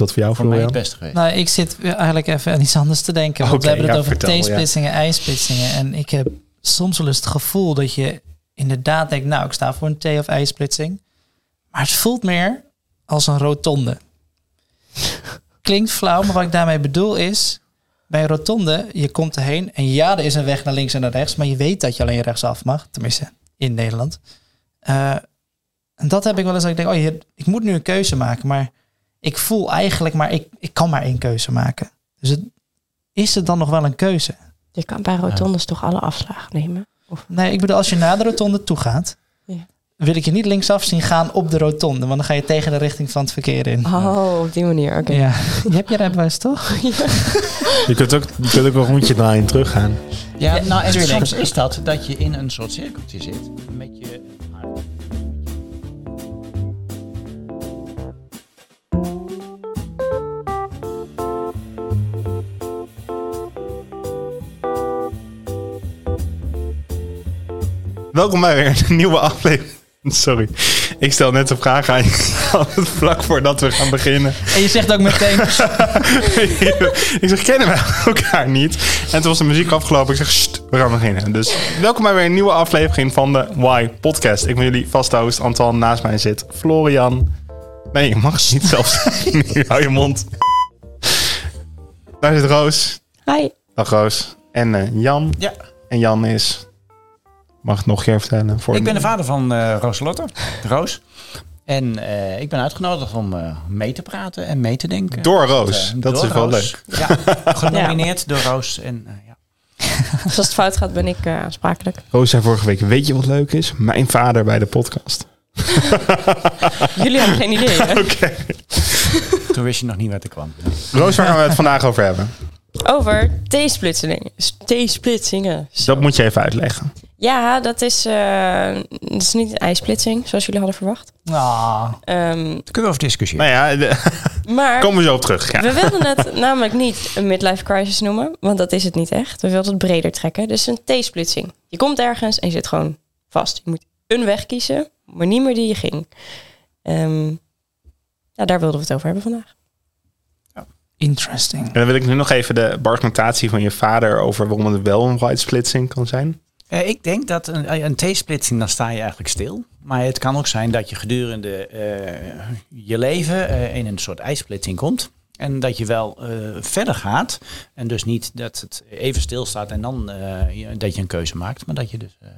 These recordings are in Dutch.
is dat voor jou, Voor mij het beste geweest. Nou, ik zit eigenlijk even aan iets anders te denken. Want we hebben het ja, over vertel, ja. T-splitsingen, ijsplitsingen. En ik heb soms wel eens het gevoel dat je inderdaad denkt... nou, ik sta voor een T- of ijsplitsing. Maar het voelt meer als een rotonde. Klinkt flauw, maar wat ik daarmee bedoel is... bij een rotonde, je komt erheen... en ja, er is een weg naar links en naar rechts... maar je weet dat je alleen rechtsaf mag. Tenminste, in Nederland. Eh, en dat heb ik wel eens dat ik denk... oh, ik moet nu een keuze maken, maar ik voel eigenlijk maar, ik, ik kan maar één keuze maken. Dus het, is het dan nog wel een keuze? Je kan bij rotondes toch alle afslagen nemen? Nee, ik bedoel, als je naar de rotonde toe gaat, Ja. wil ik je niet linksaf zien gaan op de rotonde, want dan ga je tegen de richting van het verkeer in. Oh, op die manier. Oké. Ja, je hebt je rijbewijs toch? Je kunt ook, je kunt ook een rondje draaien en teruggaan. Ja, Ja, nou, en soms is dat dat je in een soort cirkeltje zit. Met je... Welkom bij weer een nieuwe aflevering. Sorry, ik stel net een vraag aan je vlak voordat we gaan beginnen. En je zegt ook meteen, ik zeg, kennen we elkaar niet? En toen was de muziek afgelopen. Ik zeg, "Sst, we gaan beginnen. Dus welkom bij weer een nieuwe aflevering van de Why Podcast. Ik ben jullie vaste host Antoine. Naast mij zit Florian. Nee, je mag niet zelf zeggen. Nu, Hou je mond. Daar zit Roos. Hi. Dag Roos. En eh, Jan. Ja, En Jan is... Mag het nog een keer vertellen? Voor ik ben de vader van eh Roos Lotte, Roos. En eh, ik ben uitgenodigd om eh, mee te praten en mee te denken. Door Roos. Dat door is wel Roos. leuk. Ja, genomineerd door Roos. En, eh, ja. Als het fout gaat, ben ik eh, aansprakelijk. Roos zei vorige week, weet je wat leuk is? Mijn vader bij de podcast. Jullie hebben geen idee, hè? Oké. Toen wist je nog niet waar ik kwam. Roos, waar gaan we het vandaag over hebben? Over T-splitsingen. T-splitsingen. Dat moet je even uitleggen. Ja, dat is, eh, dat is niet een ijsplitsing, zoals jullie hadden verwacht. ah, Ehm, kunnen we over discussiëren. Nou ja, de- maar komen we zo op terug. Ja. we wilden het namelijk niet een midlife crisis noemen, want dat is het niet echt. We wilden het breder trekken. Dus een T-splitsing. Je komt ergens en je zit gewoon vast. Je moet een weg kiezen, maar niet meer die je ging. Ehm, ja, daar wilden we het over hebben vandaag. interesting. En dan wil ik nu nog even de argumentatie van je vader over waarom het wel een white splitsing kan zijn. Eh, ik denk dat een, een T-splitsing, dan sta je eigenlijk stil. Maar het kan ook zijn dat je gedurende eh, je leven eh, in een soort ijsplitsing komt. En dat je wel eh, verder gaat. En dus niet dat het even stilstaat en dan eh, dat je een keuze maakt. Maar dat je dus eh,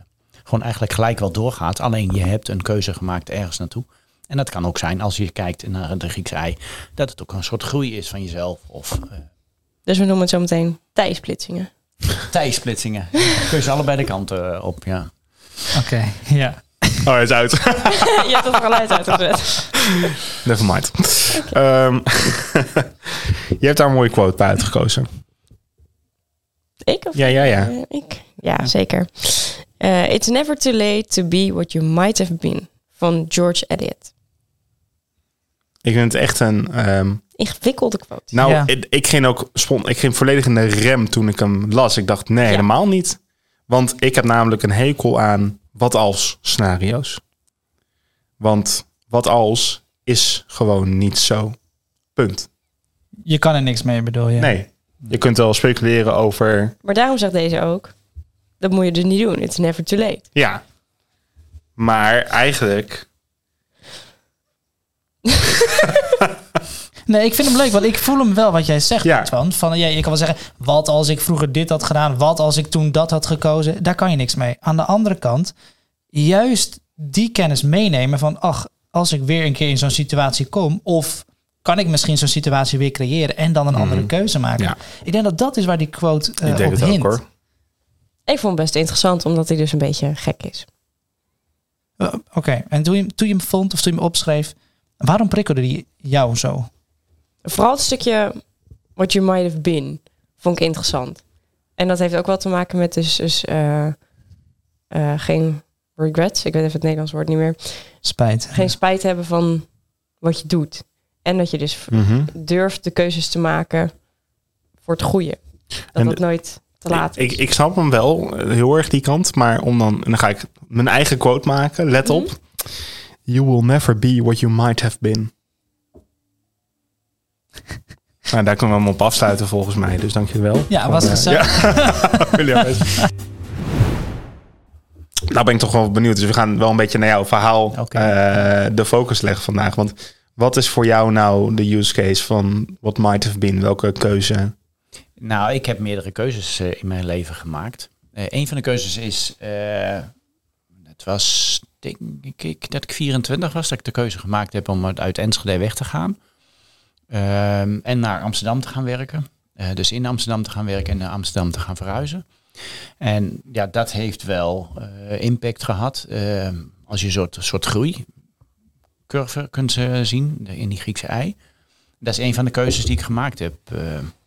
gewoon eigenlijk gelijk wel doorgaat. Alleen je hebt een keuze gemaakt ergens naartoe. En dat kan ook zijn als je kijkt naar de Griekse ei. Dat het ook een soort groei is van jezelf. Of eh Dus we noemen het zo meteen tijdsplitsingen. Tijdsplitsingen. Kun je ze allebei de kanten eh, op, ja. Oké, ja. Oh, hij is uit. je hebt het geluid uitgezet. Never mind. Ehm, je hebt daar een mooie quote bij uitgekozen. Ik of Ja, ja, ja. Eh, ik? Ja, zeker. Eh, It's never too late to be what you might have been. Van George Eliot. Ik vind het echt een... ehm, Ingewikkelde quote. nou, Ja. ik, ik ging ook spon, ik ging volledig in de rem toen ik hem las. Ik dacht, nee, Ja. helemaal niet. Want ik heb namelijk een hekel aan wat als scenario's. Want wat als is gewoon niet zo. Punt. Je kan er niks mee, bedoel je? Nee. Je kunt wel speculeren over... Maar daarom zegt deze ook. Dat moet je dus niet doen. It's never too late. Ja. Maar eigenlijk... Nee, ik vind hem leuk, want ik voel hem wel wat jij zegt, Ja. van. van ja, je kan wel zeggen, wat als ik vroeger dit had gedaan, wat als ik toen dat had gekozen, daar kan je niks mee. Aan de andere kant, juist die kennis meenemen van, ach, als ik weer een keer in zo'n situatie kom, of kan ik misschien zo'n situatie weer creëren en dan een andere keuze maken. Ja. Ik denk dat dat is waar die quote eh ik denk op het ook hoor. Ik vond het best interessant, omdat hij dus een beetje gek is. Eh, Oké, en toen je, toen je hem vond of toen je hem opschreef, waarom prikkelde die jou zo? Vooral het stukje what you might have been vond ik interessant. En dat heeft ook wel te maken met dus, dus eh, eh, geen regrets. Ik weet even het Nederlands woord niet meer. Spijt. Geen spijt hebben van wat je doet. En dat je dus Mhm. durft de keuzes te maken voor het goede. Dat En het nooit te laat Ik, is. ik, ik snap hem wel, eh, heel erg die kant. Maar om dan, en dan ga ik mijn eigen quote maken. Let op. Mhm. You will never be what you might have been. Nou, daar kunnen we hem op afsluiten volgens mij. Dus dank je wel. Ja, was eh, gezellig. Aanwezig. Nou ben ik toch wel benieuwd. Dus we gaan wel een beetje naar jouw verhaal eh, de focus leggen vandaag. Want wat is voor jou nou de use case van what might have been? Welke keuze? Nou, ik heb meerdere keuzes eh, in mijn leven gemaakt. Eh een van de keuzes is, het was denk ik dat ik 24 was, dat ik de keuze gemaakt heb om uit Enschede weg te gaan. Ehm, en naar Amsterdam te gaan werken. Eh, dus in Amsterdam te gaan werken en naar Amsterdam te gaan verhuizen. En ja, dat heeft wel eh, impact gehad. Ehm, als je een soort, soort groeicurve kunt eh, zien in die Griekse ei. Dat is een van de keuzes die ik gemaakt heb.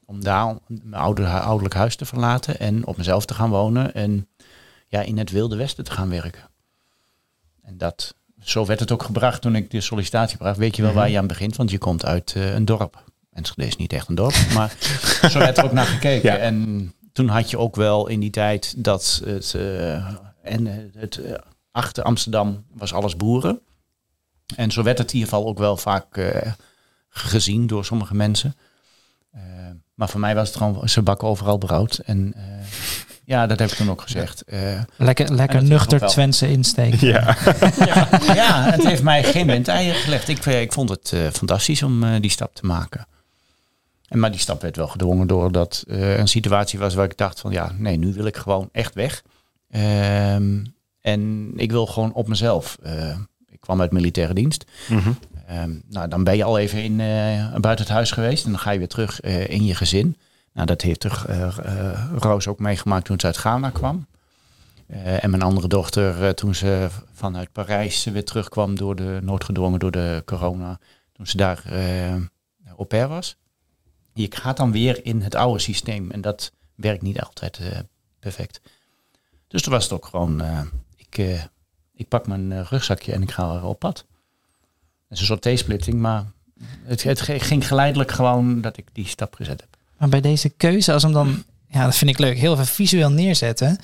om daar mijn oude, ouderlijk huis te verlaten en op mezelf te gaan wonen. En ja, in het wilde westen te gaan werken. En dat, zo werd het ook gebracht toen ik de sollicitatie bracht. Weet je wel waar je aan begint, want je komt uit eh, een dorp. Enschede is niet echt een dorp, maar zo werd er ook naar gekeken. Ja. En toen had je ook wel in die tijd dat het, eh, en eh, het achter Amsterdam was alles boeren. En zo werd het in ieder geval ook wel vaak gezien door sommige mensen. Maar voor mij was het gewoon, ze bakken overal brood. En ja, dat heb ik toen ook gezegd. Eh, Lekker, lekker nuchter. Twentse insteek. Ja, ja, ja, het heeft mij geen windeieren gelegd. Ik, eh, ik vond het eh, fantastisch om eh, die stap te maken. En, maar die stap werd wel gedwongen doordat eh een situatie was waar ik dacht van ja, nee, nu wil ik gewoon echt weg. Ehm, en ik wil gewoon op mezelf. Eh, ik kwam uit militaire dienst. Mhm. Ehm, nou, dan ben je al even in, eh, buiten het huis geweest en dan ga je weer terug eh, in je gezin. Nou, dat heeft toch, eh, eh, Roos ook meegemaakt toen ze uit Ghana kwam. Eh, en mijn andere dochter, toen ze vanuit Parijs weer terugkwam door de noodgedwongen door de corona, toen ze daar au pair was. Je gaat dan weer in het oude systeem en dat werkt niet altijd perfect. Dus toen was het ook gewoon, ik, ik pak mijn rugzakje en ik ga op pad. Het is een soort T-splitting, maar het, het ging geleidelijk gewoon dat ik die stap gezet heb. Maar bij deze keuze, als hem dan, ja, dat vind ik leuk, heel even visueel neerzetten.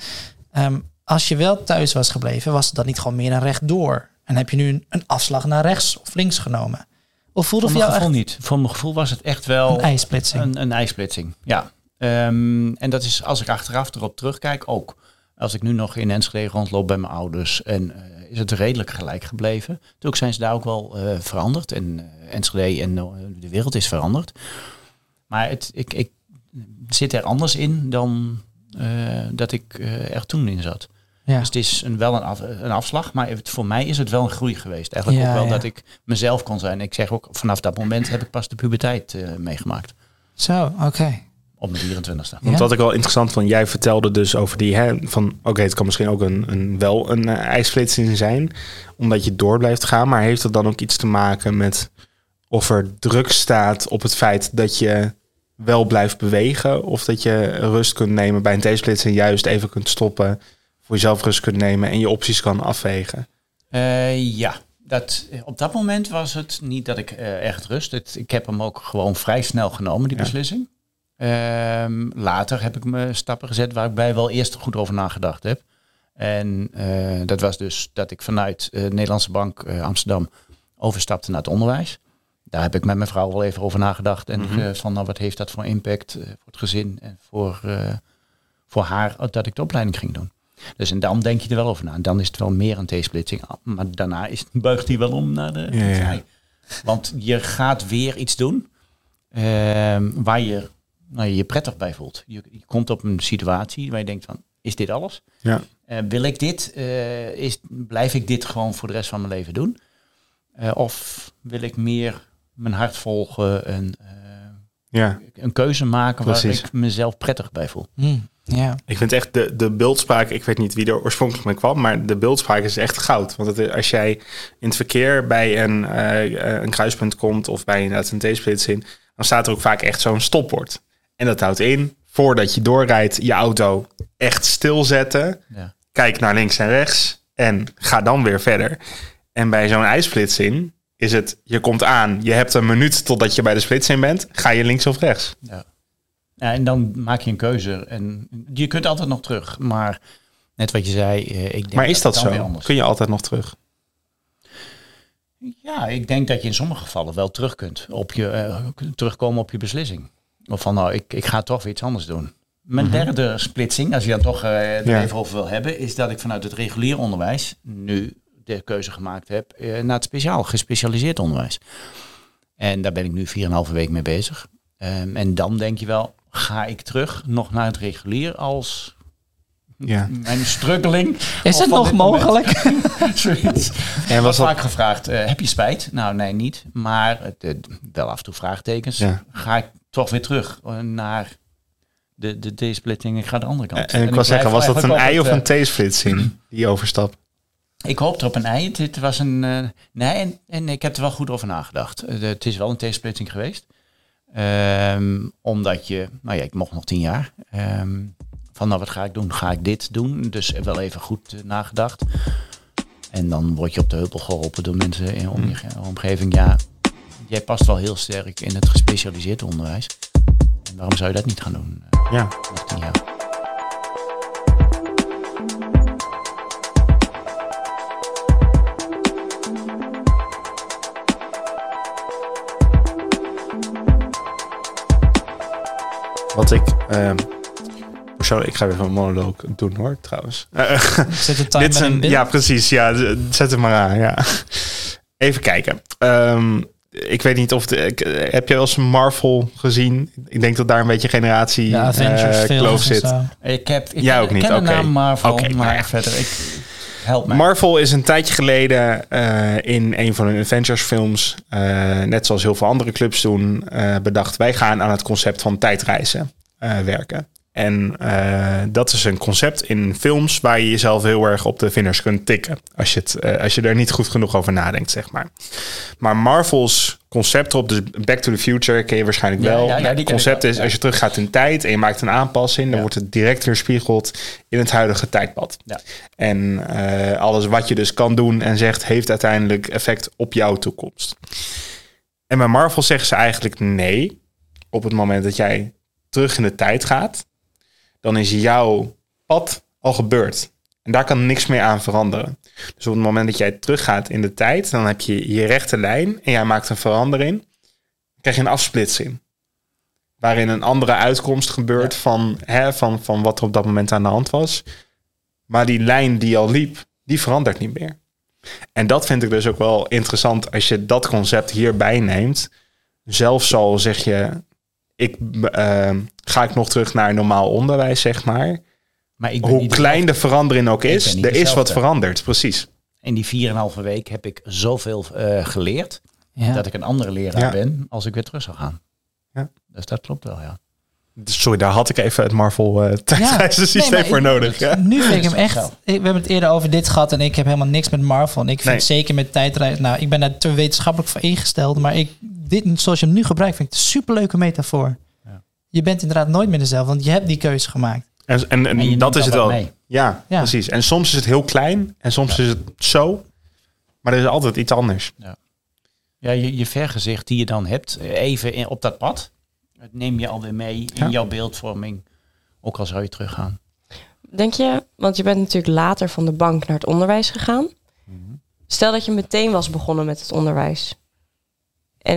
Ehm, als je wel thuis was gebleven, was het dan niet gewoon meer een rechtdoor? En heb je nu een, een afslag naar rechts of links genomen? Of voelde Voor mijn gevoel niet. Voor mijn gevoel was het echt wel een ijsplitsing? een, een ijsplitsing. Ja. Ehm, en dat is als ik achteraf erop terugkijk ook. Als ik nu nog in Enschede rondloop bij mijn ouders en eh, is het redelijk gelijk gebleven. Natuurlijk zijn ze daar ook wel eh, veranderd en eh, Enschede en de wereld is veranderd. Maar het, ik, ik zit er anders in dan eh, dat ik eh, er toen in zat. ja. Dus het is een, wel een, af, een afslag, maar het, voor mij is het wel een groei geweest. Eigenlijk Ja, ook wel ja. dat ik mezelf kon zijn. Ik zeg ook, vanaf dat moment heb ik pas de puberteit eh, meegemaakt. Zo, oké. Op mijn 24ste. Want Ja. wat ik wel interessant vond, jij vertelde dus over die, hè, van oké, het kan misschien ook een, een, wel een uh, ijsplitsing zijn, omdat je door blijft gaan, maar heeft dat dan ook iets te maken met of er druk staat op het feit dat je wel blijft bewegen, of dat je rust kunt nemen bij een T-splitsing, juist even kunt stoppen, voor jezelf rust kunt nemen en je opties kan afwegen? Eh, ja, dat, op dat moment was het niet dat ik eh, echt rust. Het, ik heb hem ook gewoon vrij snel genomen, die Ja. beslissing. Ehm, later heb ik me stappen gezet waar ik bij wel eerst goed over nagedacht heb. En eh, dat was dus dat ik vanuit eh, Nederlandse Bank Amsterdam overstapte naar het onderwijs. Daar heb ik met mijn vrouw wel even over nagedacht. En Mhm. eh, van nou, wat heeft dat voor impact eh, voor het gezin en voor, eh, voor haar dat ik de opleiding ging doen. Dus en dan denk je er wel over na. En dan is het wel meer een T-splitsing. Maar daarna is, buigt hij wel om naar de Ja. Want je gaat weer iets doen ehm, waar je nou, je prettig bij voelt. Je, je komt op een situatie waar je denkt van, is dit alles? Ja. Wil ik dit? Is, blijf ik dit gewoon voor de rest van mijn leven doen? Of wil ik meer mijn hart volgen en eh, Ja, een keuze maken waar ik mezelf prettig bij voel? Hm, ja. ik vind echt de, de beeldspraak, ik weet niet wie er oorspronkelijk mee kwam, maar de beeldspraak is echt goud. Want het, als jij in het verkeer bij een, eh, een kruispunt komt of bij inderdaad een T-splitsing, dan staat er ook vaak echt zo'n stopbord. En dat houdt in, voordat je doorrijdt, je auto echt stilzetten, Ja. kijk naar links en rechts en ga dan weer verder. En bij zo'n ijsplitsing is het, je komt aan, je hebt een minuut totdat je bij de splitsing bent, ga je links of rechts. Ja. ja, en dan maak je een keuze. En je kunt altijd nog terug. Maar net wat je zei, eh, ik denk Maar is dat weer zo? anders. Kun je altijd nog terug? Ja, ik denk dat je in sommige gevallen wel terug kunt op je, eh, terugkomen op je beslissing. Of van nou, ik, ik ga toch iets anders doen. Mijn derde splitsing, als je dan toch eh er Ja. even over wil hebben, is dat ik vanuit het regulier onderwijs nu de keuze gemaakt heb eh, naar het speciaal, gespecialiseerd onderwijs. En daar ben ik nu 4,5 week mee bezig. Ehm, en dan denk je wel, ga ik terug nog naar het regulier als Ja. mijn struggeling? Is het nog mogelijk? Zoiets. En was vaak gevraagd, eh, heb je spijt? Nou, nee, niet. Maar het, eh, wel af en toe vraagtekens. Ja. Ga ik toch weer terug naar de, de D-splitting? Ik ga de andere kant. En ik blijf wil zeggen, was dat een op of een T-splitsing, die overstap? Ik hoopte op een ei. Het was een... eh, nee, en, en ik heb er wel goed over nagedacht. Eh, het is wel een T-splitting geweest. Ehm, omdat je... Nou ja, ik mocht nog tien jaar. Ehm, van nou, wat ga ik doen? Ga ik dit doen? Dus wel even goed eh, nagedacht. En dan word je op de heuvel geholpen door mensen in om je ge- omgeving. Ja, jij past wel heel sterk in het gespecialiseerd onderwijs. En waarom zou je dat niet gaan doen? Ja. nog tien jaar. Wat ik... ehm persoonlijk, ik ga weer van een monoloog doen hoor, trouwens. Eh, Zit de timer Dit is een, ja, precies. Ja, zet hem maar aan. Ja. Even kijken. Ehm, ik weet niet of... De, ik- eh, heb je wel eens een Marvel gezien? Ik denk dat daar een beetje generatie Avengers eh, kloof zit. Ik heb ik Jij ken, ook niet, ken de oké. naam Marvel, Oké, nou maar ja. verder, ik Marvel is een tijdje geleden eh, in een van hun Avengers films, eh, net zoals heel veel andere clubs doen, eh, bedacht wij gaan aan het concept van tijdreizen werken. En dat is een concept in films waar je jezelf heel erg op de vingers kunt tikken. Als je, het, als je er niet goed genoeg over nadenkt, zeg maar. Maar Marvel's concept erop, dus Back to the Future, ken je waarschijnlijk Ja, wel. ja, het concept is, als je teruggaat in tijd en je maakt een aanpassing, dan wordt het direct weerspiegeld in het huidige tijdpad. Ja. En eh, alles wat je dus kan doen en zegt, heeft uiteindelijk effect op jouw toekomst. En bij Marvel zeggen ze eigenlijk nee. Op het moment dat jij terug in de tijd gaat, dan is jouw pad al gebeurd. En daar kan niks meer aan veranderen. Dus op het moment dat jij teruggaat in de tijd, dan heb je je rechte lijn en jij maakt een verandering. Dan krijg je een afsplitsing. Waarin een andere uitkomst gebeurt van, hè, van, van wat er op dat moment aan de hand was. Maar die lijn die al liep, die verandert niet meer. En dat vind ik dus ook wel interessant als je dat concept hierbij neemt. Zelfs al zeg je, ik, eh, ga ik nog terug naar normaal onderwijs, zeg maar. Maar ik ben Hoe niet klein de verandering ook is, er is wat veranderd, precies. In die 4,5 week heb ik zoveel eh, geleerd Ja. dat ik een andere leraar Ja. ben als ik weer terug zou gaan. Ja. Dus dat klopt wel, ja. Dus Sorry, daar had ik even het Marvel uh, tijdreizensysteem Nee, voor ik- nodig. Ja. Nu vind ik hem echt. ik- we hebben het eerder over dit gehad en ik heb helemaal niks met Marvel. En ik vind Nee. zeker met tijdreizen. Nou, ik ben daar te wetenschappelijk voor ingesteld. Maar ik, dit, zoals je hem nu gebruikt, vind ik het een superleuke metafoor. Ja. Je bent inderdaad nooit meer dezelfde, want je hebt die keuze gemaakt. En, en, dat is het wel. Ja, Ja. precies. En soms is het heel klein en soms is het zo. Maar er is altijd iets anders. Ja, je, je vergezicht die je dan hebt, even in, op dat pad, dat neem je alweer mee in Ja. jouw beeldvorming. Ook al zou je teruggaan. Denk je, want je bent natuurlijk later van de bank naar het onderwijs gegaan. Stel dat je meteen was begonnen met het onderwijs.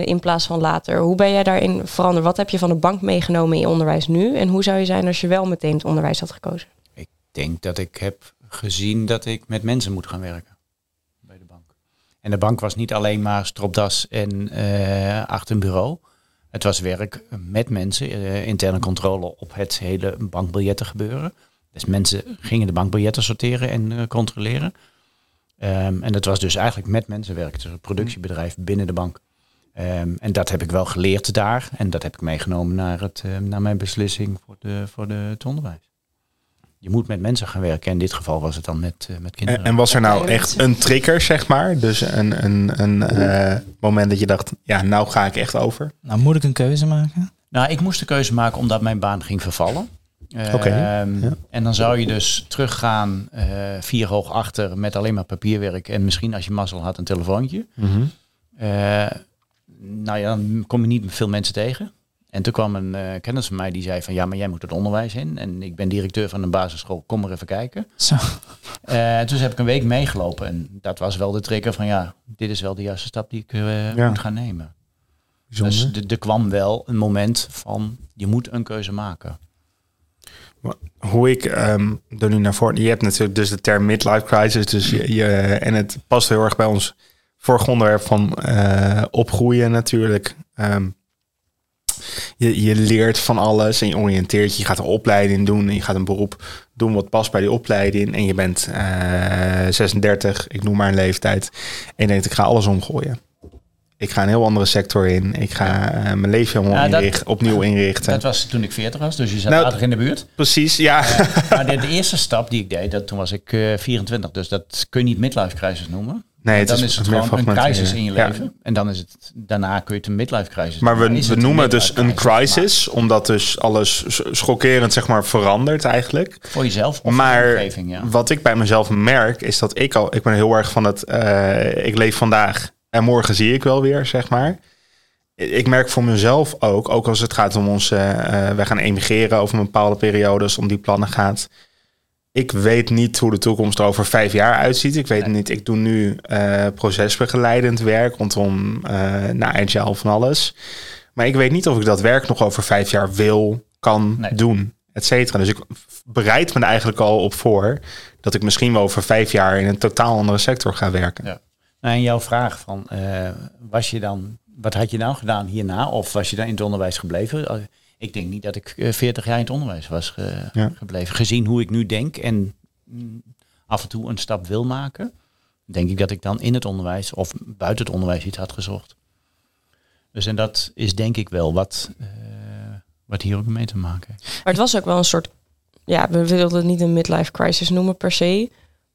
In plaats van later, hoe ben jij daarin veranderd? Wat heb je van de bank meegenomen in je onderwijs nu? En hoe zou je zijn als je wel meteen het onderwijs had gekozen? Ik denk dat ik heb gezien dat ik met mensen moet gaan werken bij de bank. En de bank was niet alleen maar stropdas en eh, achter een bureau. Het was werk met mensen, eh, interne controle op het hele bankbiljetten gebeuren. Dus mensen gingen de bankbiljetten sorteren en eh, controleren. Ehm, en dat was dus eigenlijk met mensen werk, dus een productiebedrijf binnen de bank. Ehm, en dat heb ik wel geleerd daar. En dat heb ik meegenomen naar, het, eh, naar mijn beslissing voor, de, voor de, het onderwijs. Je moet met mensen gaan werken. In dit geval was het dan met, eh, met kinderen. En, en was er nou echt een trigger, zeg maar? Dus een, een, een eh, moment dat je dacht, ja, nou ga ik echt over. Nou, moet ik een keuze maken? Nou, ik moest de keuze maken omdat mijn baan ging vervallen. Oké, Ehm, ja. En dan zou je dus teruggaan eh, vier hoog achter met alleen maar papierwerk. En misschien als je mazzel had een telefoontje. Eh, nou ja, dan kom je niet veel mensen tegen. En toen kwam een eh, kennis van mij die zei van ja, maar jij moet het onderwijs in. En ik ben directeur van een basisschool, kom maar even kijken. Zo. Eh, toen heb ik een week meegelopen en dat was wel de trigger van ja, dit is wel de juiste stap die ik eh, Ja. moet gaan nemen. Bijzonder. Dus er- kwam wel een moment van je moet een keuze maken. hoe ik ehm er nu naar voren... Je hebt natuurlijk dus de term midlife crisis. Dus je, je, en het past heel erg bij ons vorige onderwerp van eh, opgroeien natuurlijk. Ehm, je, je leert van alles en je oriënteert je. Je gaat een opleiding doen en je gaat een beroep doen wat past bij die opleiding. En je bent eh 36, ik noem maar een leeftijd. En je denkt, ik ga alles omgooien. Ik ga een heel andere sector in. Ik ga eh, mijn leven helemaal Ja, dat- inrichten, opnieuw inrichten. Dat was toen ik 40 was, dus je zat Nou, aardig in de buurt. Precies, ja. Maar de, de eerste stap die ik deed, dat, toen was ik eh 24. Dus dat kun je niet midlife crisis noemen. Nee, het dan is is, het gewoon een crisis in je Ja. leven. En dan is het, daarna kun je het een midlife crisis Maar we, noemen. We het noemen het midlife dus een maar crisis, omdat dus alles schokkerend zeg maar verandert eigenlijk. Voor jezelf of voor de maar omgeving, ja. wat ik bij mezelf merk, is dat ik al, ik ben heel erg van het, eh, ik leef vandaag en morgen zie ik wel weer, zeg maar. Ik merk voor mezelf ook, ook als het gaat om ons, eh eh, wij gaan emigreren over een bepaalde periode, als het om die plannen gaat. Ik weet niet hoe de toekomst er over vijf jaar uitziet. Ik weet Nee. niet, ik doe nu eh, procesbegeleidend werk rondom uh, na agile van alles. Maar ik weet niet of ik dat werk nog over vijf jaar wil, kan Nee. doen, et cetera. Dus ik bereid me er eigenlijk al op voor dat ik misschien wel over vijf jaar in een totaal andere sector ga werken. Ja. Nou, en jouw vraag van, eh, was je dan, wat had je nou gedaan hierna? Of was je dan in het onderwijs gebleven? Eh, Ik denk niet dat ik eh, 40 jaar in het onderwijs was ge- Ja. gebleven. Gezien hoe ik nu denk en mm, af en toe een stap wil maken, denk ik dat ik dan in het onderwijs of buiten het onderwijs iets had gezocht. Dus en dat is denk ik wel wat, eh, wat hier ook mee te maken heeft. Maar het was ook wel een soort... Ja, we wilden het niet een midlife crisis noemen per se.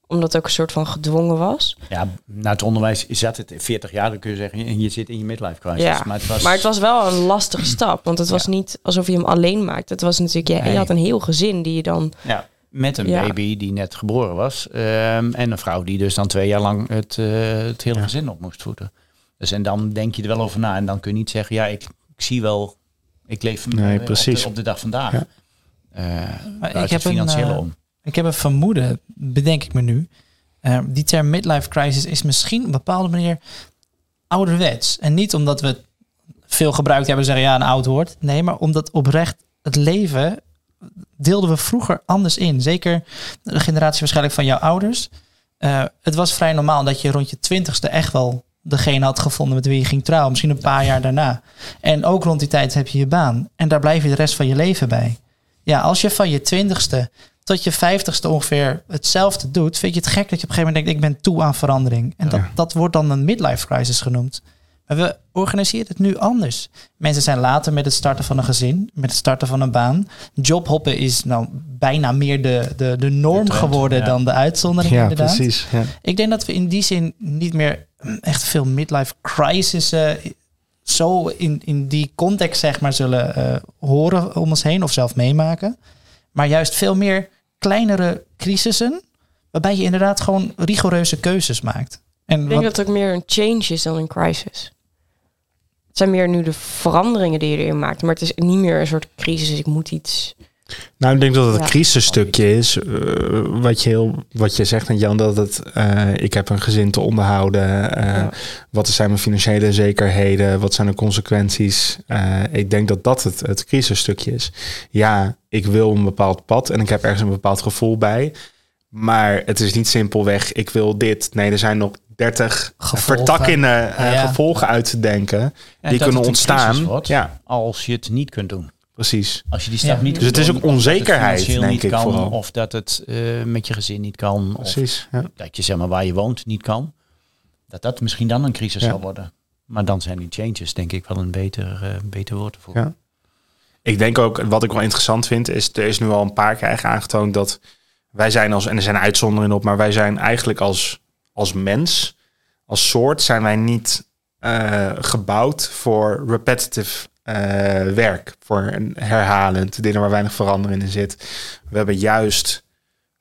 Omdat het ook een soort van gedwongen was. Ja, na het onderwijs zat het 40 jaar, dan kun je zeggen, en je zit in je midlife crisis. Ja, Maar het was, Maar het was wel een lastige stap. Want het was Ja. niet alsof je hem alleen maakte. Het was natuurlijk... Ja, Nee. Je had een heel gezin die je dan... Ja, met een Ja. baby die net geboren was. ehm, en een vrouw die dus dan twee jaar lang het, eh, het hele Ja. gezin op moest voeden. Dus en dan denk je er wel over na. En dan kun je niet zeggen, ja, ik, ik zie wel, ik leef Nee, op, precies. de, op de dag vandaag. Eh, daar ik is het heb een, financiële eh, om. Ik heb een vermoeden, bedenk ik me nu. Eh, die term midlife crisis is misschien op een bepaalde manier ouderwets. En niet omdat we het veel gebruikt hebben zeggen ja, een oud woord. Nee, maar omdat oprecht het leven deelden we vroeger anders in. Zeker de generatie waarschijnlijk van jouw ouders. Eh, het was vrij normaal dat je rond je twintigste echt wel degene had gevonden met wie je ging trouwen. Misschien een paar jaar daarna. En ook rond die tijd heb je je baan. En daar blijf je de rest van je leven bij. Ja, als je van je twintigste tot je vijftigste ongeveer hetzelfde doet, vind je het gek dat je op een gegeven moment denkt, ik ben toe aan verandering. En dat, Ja. dat wordt dan een midlife crisis genoemd. Maar we organiseren het nu anders. Mensen zijn later met het starten van een gezin, met het starten van een baan. Jobhoppen is nou bijna meer de, de, de norm De trend, geworden ja. dan de uitzondering Ja, inderdaad. precies. Ja. Ik denk dat we in die zin niet meer echt veel midlife crisis zo in, in die context zeg maar zullen eh, horen om ons heen of zelf meemaken. Maar juist veel meer kleinere crisissen waarbij je inderdaad gewoon rigoureuze keuzes maakt. En Ik denk wat- dat het ook meer een change is dan een crisis. Het zijn meer nu de veranderingen die je erin maakt. Maar het is niet meer een soort crisis. Ik moet iets... Nou, ik denk dat het Ja. een crisisstukje is. eh, wat, je heel, wat je zegt, net Jan, dat het. eh, ik heb een gezin te onderhouden. eh, Ja. Wat zijn mijn financiële zekerheden? Wat zijn de consequenties? Eh, ik denk dat dat het, het crisisstukje is. Ja, ik wil een bepaald pad en ik heb ergens een bepaald gevoel bij. Maar het is niet simpelweg, ik wil dit. Nee, er zijn nog 30 Gevolgen. vertakkingen, eh, Ja. gevolgen uit te denken. En die dat kunnen ontstaan. wordt Ja, Als je het niet kunt doen. Precies. Als je die stap Ja. niet Dus het is ook of dat het onzekerheid, denk niet ik kan, vooral. Of dat het eh, met je gezin niet kan. Of Precies. Ja. dat je zeg maar waar je woont niet kan. Dat dat misschien dan een crisis Ja. zal worden. Maar dan zijn die changes denk ik wel een beter, eh, beter woord voor. Ja. Ik denk ook, wat ik wel interessant vind, is er is nu al een paar keer eigenlijk aangetoond dat wij zijn als, en er zijn uitzonderingen op, maar wij zijn eigenlijk als, als mens, als soort, zijn wij niet eh, gebouwd voor repetitive werk, voor een herhalend, dingen waar weinig verandering in zit. We hebben juist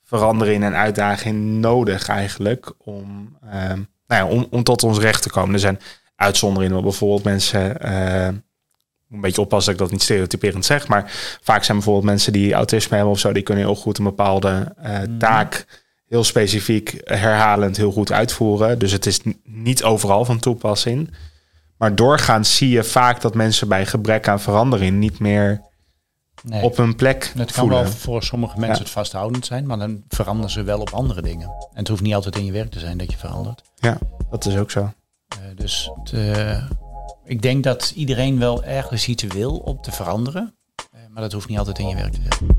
verandering en uitdaging nodig eigenlijk om, eh, nou ja, om, om tot ons recht te komen. Er zijn uitzonderingen, waar bijvoorbeeld mensen eh, een beetje oppassen dat ik dat niet stereotyperend zeg, maar vaak zijn bijvoorbeeld mensen die autisme hebben of zo, die kunnen heel goed een bepaalde eh, Mhm. taak heel specifiek herhalend heel goed uitvoeren. Dus het is niet overal van toepassing. Maar doorgaans zie je vaak dat mensen bij gebrek aan verandering niet meer Nee. op hun plek Het kan voelen. wel voor sommige mensen Ja. het vasthoudend zijn, maar dan veranderen ze wel op andere dingen. En het hoeft niet altijd in je werk te zijn dat je verandert. Ja, dat is ook zo. Eh, dus het, eh, ik denk dat iedereen wel ergens iets wil om te veranderen. Eh, maar dat hoeft niet altijd in je werk te zijn.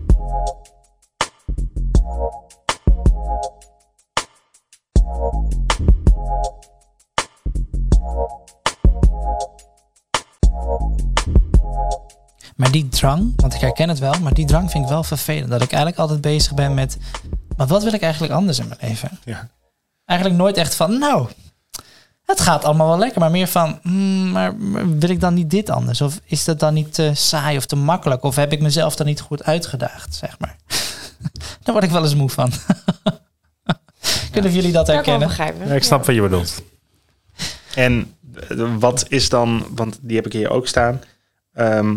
Maar die drang, want ik herken het wel, maar die drang vind ik wel vervelend. Dat ik eigenlijk altijd bezig ben met, maar wat wil ik eigenlijk anders in mijn leven? Ja. Eigenlijk nooit echt van, nou, het gaat allemaal wel lekker. Maar meer van, hmm, maar, wil ik dan niet dit anders? Of is dat dan niet te saai of te makkelijk? Of heb ik mezelf dan niet goed uitgedaagd, zeg maar? Daar word ik wel eens moe van. Kunnen jullie dat ik herkennen? begrijpen. Ja, ik snap wat je bedoelt. En eh, wat is dan, want die heb ik hier ook staan. Ehm,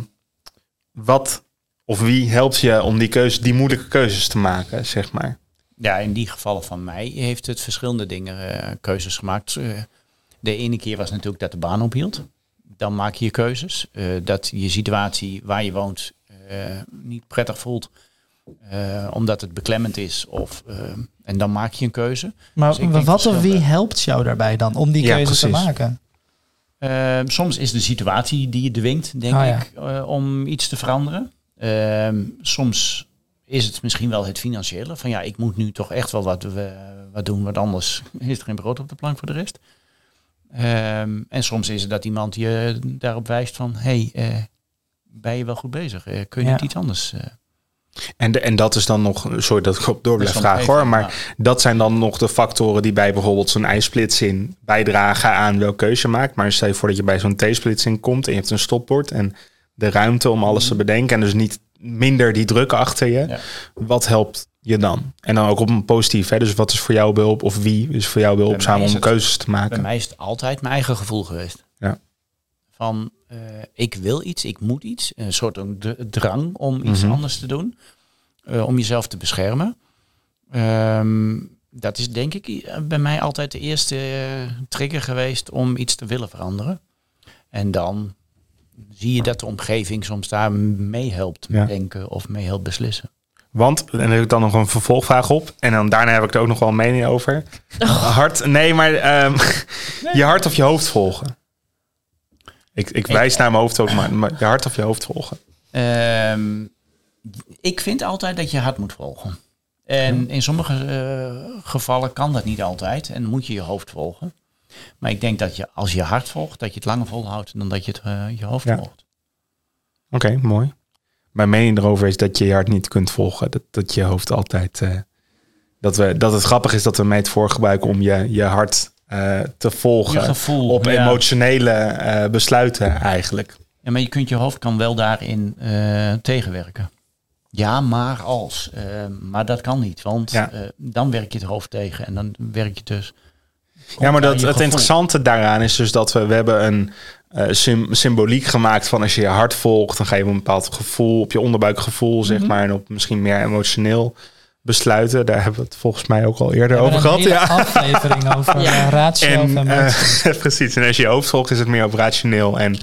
wat of wie helpt je om die, keuze, die moeilijke keuzes te maken, zeg maar? Ja, in die gevallen van mij heeft het verschillende dingen eh, keuzes gemaakt. Eh, de ene keer was natuurlijk dat de baan ophield. Dan maak je je keuzes. Eh, dat je situatie waar je woont eh, niet prettig voelt. eh, omdat het beklemmend is. Of, en dan maak je een keuze. Maar Dus wat of wie helpt jou daarbij dan om die Ja, keuze te maken? Eh, soms is de situatie die je dwingt, denk Ah, ja. ik, eh, om iets te veranderen. Ehm, soms is het misschien wel het financiële. Van ja, ik moet nu toch echt wel wat, wat doen, want anders is er geen brood op de plank voor de rest. Ehm, en soms is het dat iemand je daarop wijst van... hé, hey, eh, ben je wel goed bezig? Eh, kun je Ja. niet iets anders? En, de, en dat is dan nog, sorry dat ik op door blijf vragen hoor, maar dat zijn dan nog de factoren die bij bijvoorbeeld zo'n ijsplitsing bijdragen aan welke keuze je maakt. Maar stel je voor dat je bij zo'n T-splitsing komt en je hebt een stopbord en de ruimte om alles te bedenken en dus niet minder die druk achter je. Ja. Wat helpt je dan? En dan ook op een positief, hè? dus wat is voor jou behulp of wie is voor jou Bij behulpzaam om keuzes te Bij maken? mij is het altijd mijn eigen gevoel geweest. Ja. Van, eh, ik wil iets, ik moet iets. Een soort drang om iets Mhm. anders te doen. eh, om jezelf te beschermen. Ehm, dat is denk ik i- bij mij altijd de eerste eh, trigger geweest om iets te willen veranderen. En dan zie je dat de omgeving soms daar meehelpt Ja. denken of meehelpt beslissen. Want, en daar heb ik dan nog een vervolgvraag op. En dan daarna heb ik er ook nog wel een mening over. Hart, nee, maar ehm, je hart of je hoofd volgen. Ik, ik wijs naar mijn hoofd ook, maar, maar je hart of je hoofd volgen. Ehm, ik vind altijd dat je hart moet volgen. En in sommige eh, gevallen kan dat niet altijd en moet je je hoofd volgen. Maar ik denk dat je als je hart volgt, dat je het langer volhoudt dan dat je het, eh, je hoofd Ja. volgt. Oké, mooi. Mijn mening erover is dat je je hart niet kunt volgen. Dat, dat je hoofd altijd... eh, dat, we, dat het grappig is dat we het voor gebruiken om je, je hart eh, te volgen. Gevoel. op ja. emotionele eh, besluiten eigenlijk. Ja, maar je kunt je hoofd kan wel daarin eh, tegenwerken. Ja, maar als. Maar dat kan niet, want Ja. dan werk je het hoofd tegen en dan werk je dus. Ja, maar dat, het interessante daaraan is dus dat we, we hebben een sym- symboliek gemaakt van als je je hart volgt, dan ga je een bepaald gevoel, op je onderbuikgevoel, Mhm. zeg maar, en op misschien meer emotioneel besluiten. Daar hebben we het volgens mij ook al eerder We over gehad. een hele Ja. aflevering over Ja. eh, ratio of En, eh, precies. En als je je hoofd volgt, is het meer op rationeel en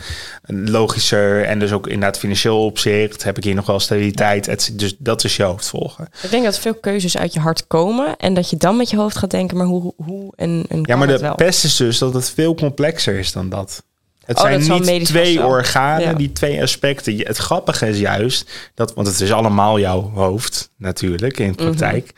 logischer. En dus ook inderdaad financieel opzicht. Heb ik hier nog wel stabiliteit. Dus dat is je hoofd volgen. Ik denk dat veel keuzes uit je hart komen en dat je dan met je hoofd gaat denken, maar hoe, hoe en, en Ja, maar de pest is dus dat het veel complexer is dan dat. Het Oh, zijn niet twee organen, Ja. die twee aspecten. Het grappige is juist dat, want het is allemaal jouw hoofd natuurlijk in de Mhm. praktijk.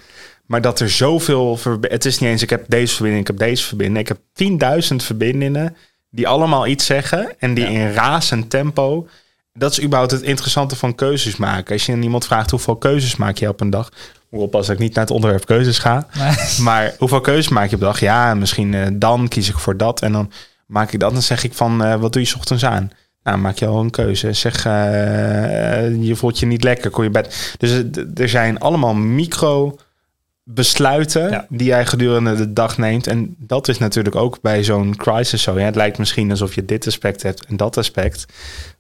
Maar dat er zoveel, het is niet eens ik heb deze verbinding, ik heb deze verbinding. Ik heb 10.000 verbindingen die allemaal iets zeggen en die Ja. in razend tempo. Dat is überhaupt het interessante van keuzes maken. Als je aan iemand vraagt hoeveel keuzes maak je op een dag, moet oppassen dat ik niet naar het onderwerp keuzes ga. Maar- Maar hoeveel keuzes maak je op de dag? Ja, misschien eh, dan kies ik voor dat. En dan maak ik dat. Dan zeg ik van, eh, wat doe je 's ochtends aan? Nou, maak je al een keuze. Zeg, eh, je voelt je niet lekker, kom je bed. Dus het- er zijn allemaal micro besluiten Ja. die jij gedurende de dag neemt. En dat is natuurlijk ook bij zo'n crisis zo. Ja, het lijkt misschien alsof je dit aspect hebt en dat aspect.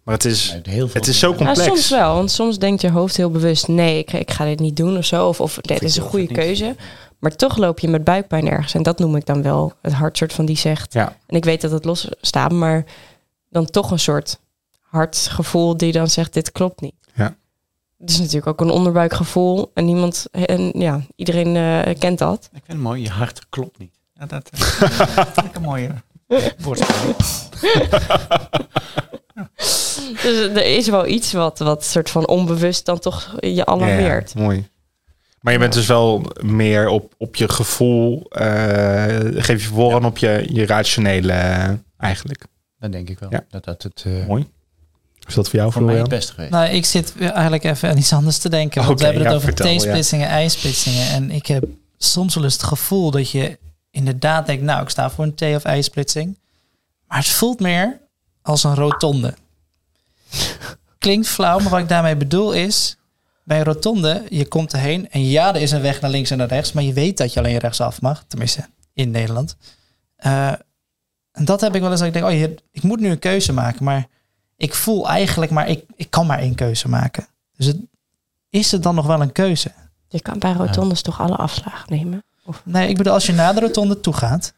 Maar het is, Nee, heel veel het is zo. Nou, complex. soms wel, want soms denkt je hoofd heel bewust, nee, ik, ik ga dit niet doen of zo. Of, of dit is een goede niet. Maar toch loop je met buikpijn ergens. En dat noem ik dan wel het hart soort van die zegt. Ja. En ik weet dat het los staat, maar dan toch een soort hartgevoel die dan zegt: dit klopt niet. Ja. Het is natuurlijk ook een onderbuikgevoel. En niemand, en ja, iedereen eh, kent dat. Ik vind het mooi, je hart klopt niet. Ja, dat, eh, dat vind ik een mooie woordspeling. Dus er is wel iets wat, wat soort van onbewust dan toch je alarmeert. Ja, mooi. Maar je bent dus wel meer op, op je gevoel, eh, geef je voorrang op je, je rationele eh, eigenlijk. Dat denk ik wel. Ja. Dat dat het eh, Mooi. Is dat voor jou, voor mij het beste geweest. Nou, ik zit eigenlijk even aan iets anders te denken. Want we hebben het ja, over vertel, T-splitsingen, ijsplitsingen. En ik heb soms wel eens het gevoel dat je inderdaad denkt... nou, ik sta voor een T- of ijsplitsing. Maar het voelt meer als een rotonde. Klinkt flauw, maar wat ik daarmee bedoel is... bij een rotonde, je komt erheen... en ja, er is een weg naar links en naar rechts... maar je weet dat je alleen rechtsaf mag. Tenminste, in Nederland. Eh, en dat heb ik wel eens dat ik denk... oh, je, ik moet nu een keuze maken, maar ik voel eigenlijk, maar ik, ik kan maar één keuze maken. Dus het, is het dan nog wel een keuze? Je kan bij rotondes toch alle afslagen nemen? Nee, ik bedoel, als je naar de rotonde toe gaat.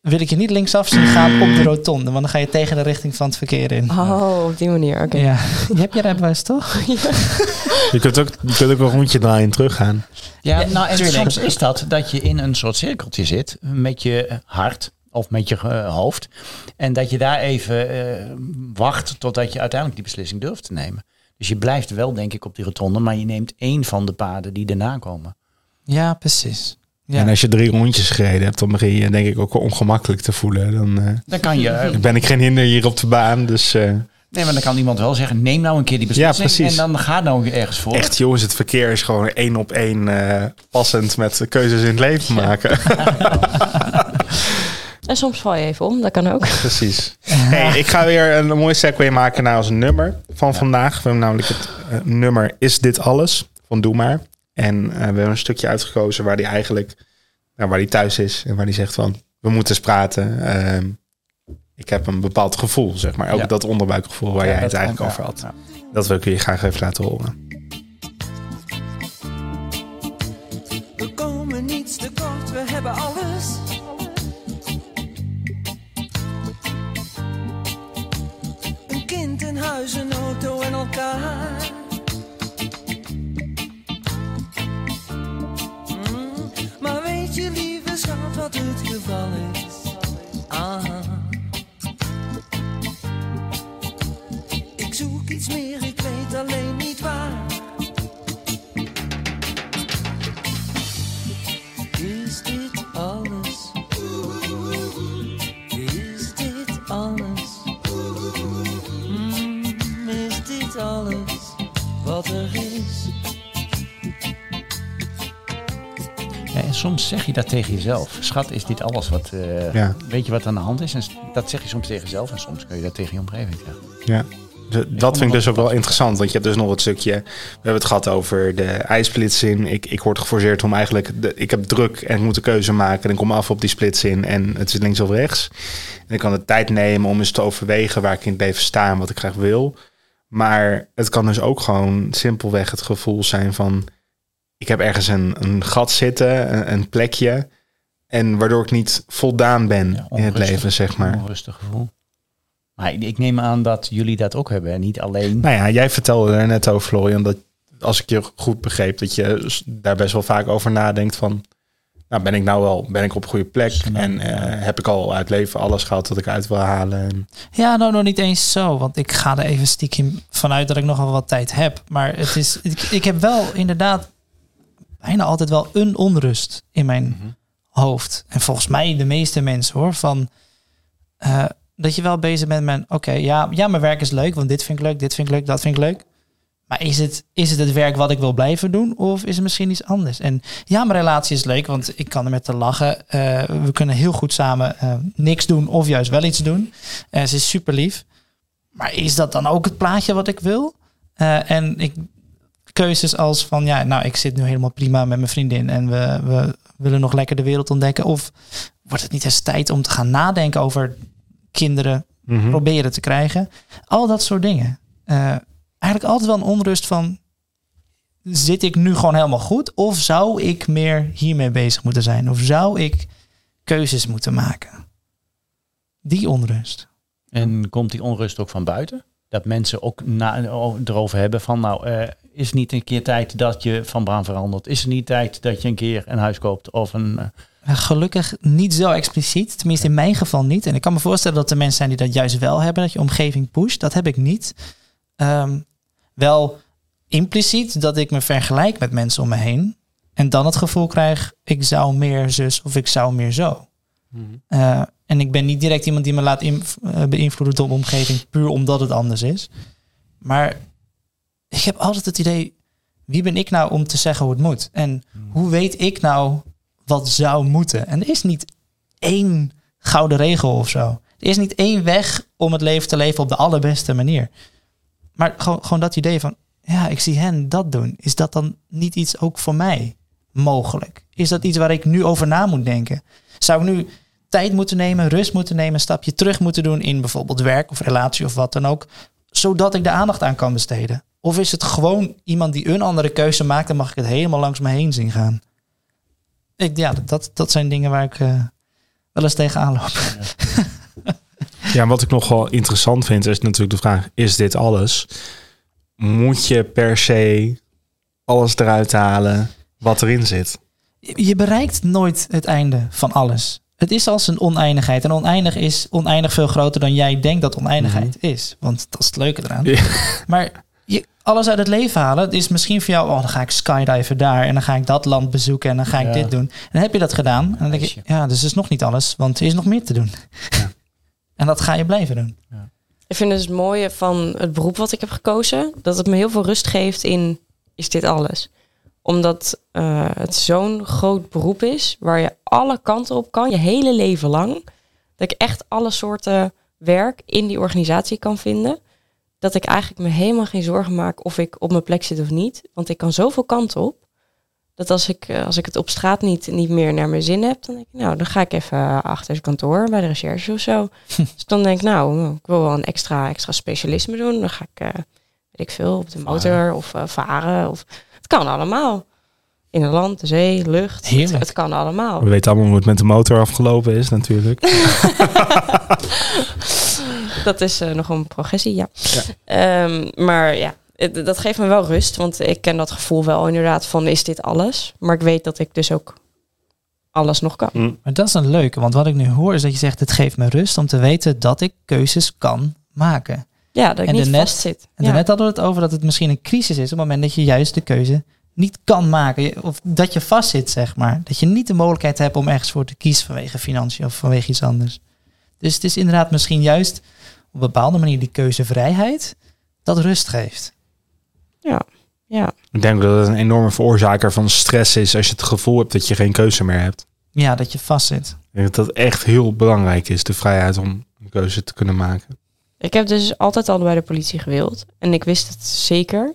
Wil ik je niet linksaf zien gaan op de rotonde, want dan ga je tegen de richting van het verkeer in. Oh, op die manier. Oké. Ja, je hebt je rijbewijs toch? Je kunt ook, je kunt ook een rondje draaien en teruggaan. Ja, Ja, nou, en tuurlijk. soms is dat dat je in een soort cirkeltje zit met je hart of met je eh, hoofd. En dat je daar even eh, wacht totdat je uiteindelijk die beslissing durft te nemen. Dus je blijft wel, denk ik, op die rotonde, maar je neemt één van de paden die daarna komen. Ja, precies. Ja. En als je drie rondjes gereden hebt, dan begin je denk ik ook wel ongemakkelijk te voelen. Dan eh, Dan kan je. ben ik geen hinder hier op de baan. Dus eh, nee, maar dan kan iemand wel zeggen: neem nou een keer die beslissing. precies. En dan ga nou ergens voor. echt jongens, het verkeer is gewoon één op één eh, passend met de keuzes in het leven maken. En soms val je even om, dat kan ook. Precies. Hey, ik ga weer een mooie segue maken naar ons nummer van vandaag. We hebben namelijk het nummer Is Dit Alles van Doe Maar. En eh, we hebben een stukje uitgekozen waar hij eigenlijk nou, waar hij thuis is. En waar hij zegt van, we moeten eens praten. Ehm, ik heb een bepaald gevoel, zeg maar. Ook Ja. dat onderbuikgevoel waar Ja, jij het eigenlijk over had. Ja. Dat wil ik je graag even laten horen. We komen niets tekort, we hebben alles. Een kind, een huis, een auto en elkaar. Het zeg je dat tegen jezelf. Schat, is dit alles wat. eh, Ja. Weet je wat aan de hand is? En dat zeg je soms tegen jezelf en soms kun je dat tegen je omgeving zeggen. Ja. De- dat vind ik dus ook wel interessant, want je hebt dus nog het stukje. We hebben het gehad over de ijsplitsing. Ik, ik word geforceerd om eigenlijk. De, ik heb druk en ik moet een keuze maken. En ik kom af op die splitsing en het is links of rechts. En ik kan de tijd nemen om eens te overwegen waar ik in het leven sta en wat ik graag wil. Maar het kan dus ook gewoon simpelweg het gevoel zijn van. Ik heb ergens een, een gat zitten, een, een plekje. En waardoor ik niet voldaan ben Ja, in het onrustig. leven, zeg maar. Een rustig gevoel. Maar ik- ik neem aan dat jullie dat ook hebben. En niet alleen. Nou ja, jij vertelde er net over, Florian, dat als ik je goed begreep, dat je daar best wel vaak over nadenkt van, nou ben ik nou wel, ben ik op een goede plek en eh, heb ik al uit leven alles gehad dat ik uit wil halen. En, Ja, nou nog niet eens zo. Want ik ga er even stiekem vanuit dat ik nogal wat tijd heb. Maar het is, ik, ik heb wel inderdaad bijna altijd wel een onrust in mijn hoofd. En volgens mij de meeste mensen hoor. Van, eh, dat je wel bezig bent met, oké, ja, ja, mijn werk is leuk. Want dit vind ik leuk, dit vind ik leuk, dat vind ik leuk. Maar is het, is het het werk wat ik wil blijven doen? Of is het misschien iets anders? En ja, mijn relatie is leuk, want ik kan er met te lachen. Eh, we kunnen heel goed samen eh, niks doen of juist wel iets doen. Eh, ze is super lief. Maar is dat dan ook het plaatje wat ik wil? En ik, keuzes als van, ja, nou, ik zit nu helemaal prima met mijn vriendin en we, we willen nog lekker de wereld ontdekken. Of wordt het niet eens tijd om te gaan nadenken over kinderen Mhm. proberen te krijgen? Al dat soort dingen. Eh, eigenlijk altijd wel een onrust van, zit ik nu gewoon helemaal goed? Of zou ik meer hiermee bezig moeten zijn? Of zou ik keuzes moeten maken? Die onrust. En komt die onrust ook van buiten? Dat mensen ook na, erover hebben van, nou, eh, is het niet een keer tijd dat je van baan verandert? Is het niet tijd dat je een keer een huis koopt of een... eh, Gelukkig niet zo expliciet. Tenminste, in mijn geval niet. En ik kan me voorstellen dat er mensen zijn die dat juist wel hebben. Dat je omgeving pusht. Dat heb ik niet. Ehm, wel impliciet dat ik me vergelijk met mensen om me heen. En dan het gevoel krijg, ik zou meer zus of ik zou meer zo. Eh, en ik ben niet direct iemand die me laat eh, beïnvloeden door de omgeving. Puur omdat het anders is. Maar ik heb altijd het idee, wie ben ik nou om te zeggen hoe het moet? En hoe weet ik nou wat zou moeten? En er is niet één gouden regel of zo. Er is niet één weg om het leven te leven op de allerbeste manier. Maar gewoon, gewoon dat idee van, ja, ik zie hen dat doen. Is dat dan niet iets ook voor mij mogelijk? Is dat iets waar ik nu over na moet denken? Zou ik nu tijd moeten nemen, rust moeten nemen, een stapje terug moeten doen in bijvoorbeeld werk of relatie of wat dan ook, zodat ik de aandacht aan kan besteden? Of is het gewoon iemand die een andere keuze maakt en mag ik het helemaal langs me heen zien gaan? Ik, ja, dat, dat zijn dingen waar ik eh, wel eens tegenaan loop. Ja, en wat ik nog wel interessant vind, is natuurlijk de vraag: is dit alles? Moet je per se alles eruit halen wat erin zit? Je bereikt nooit het einde van alles. Het is als een oneindigheid. En oneindig is oneindig veel groter dan jij denkt dat oneindigheid is. Want dat is het leuke eraan. Ja. Maar je, alles uit het leven halen, het is misschien voor jou, oh, dan ga ik skydiven daar en dan ga ik dat land bezoeken en dan ga ik Ja. dit doen. En dan heb je dat gedaan. En dan denk ik, ja, dus is nog niet alles, want er is nog meer te doen. en dat ga je blijven doen. Ik vind dus het mooie van het beroep wat ik heb gekozen, dat het me heel veel rust geeft in is dit alles. Omdat eh, het zo'n groot beroep is, waar je alle kanten op kan, je hele leven lang. Dat ik echt alle soorten werk in die organisatie kan vinden. Dat ik eigenlijk me helemaal geen zorgen maak of ik op mijn plek zit of niet. Want ik kan zoveel kanten op. Dat als ik, eh, als ik het op straat niet, niet meer naar mijn zin heb, dan denk ik, nou, dan ga ik even achter het kantoor bij de recherche of zo. dus dan denk ik, nou, ik wil wel een extra, extra specialisme doen. Dan ga ik, eh, weet ik veel, op de motor of varen. Of, kan allemaal. In het land, de zee, lucht. Het, kan allemaal. We weten allemaal hoe het met de motor afgelopen is, natuurlijk. Dat is eh, nog een progressie, ja. Ehm, maar ja, het- dat geeft me wel rust. Want ik ken dat gevoel wel inderdaad van is dit alles? Maar ik weet dat ik dus ook alles nog kan. Maar dat is een leuke, want wat ik nu hoor is dat je zegt, het geeft me rust om te weten dat ik keuzes kan maken. Ja, dat ik En niet daarnet- vast zit. En ja. daarnet hadden we het over dat het misschien een crisis is op het moment dat je juist de keuze niet kan maken. Of dat je vastzit, zeg maar. Dat je niet de mogelijkheid hebt om ergens voor te kiezen vanwege financiën of vanwege iets anders. Dus het is inderdaad misschien juist op een bepaalde manier die keuzevrijheid dat rust geeft. ja. ja. Ik denk dat het een enorme veroorzaker van stress is als je het gevoel hebt dat je geen keuze meer hebt. Ja, dat je vastzit. Ik denk dat dat echt heel belangrijk is, de vrijheid om een keuze te kunnen maken. Ik heb dus altijd al bij de politie gewild. En ik wist het zeker.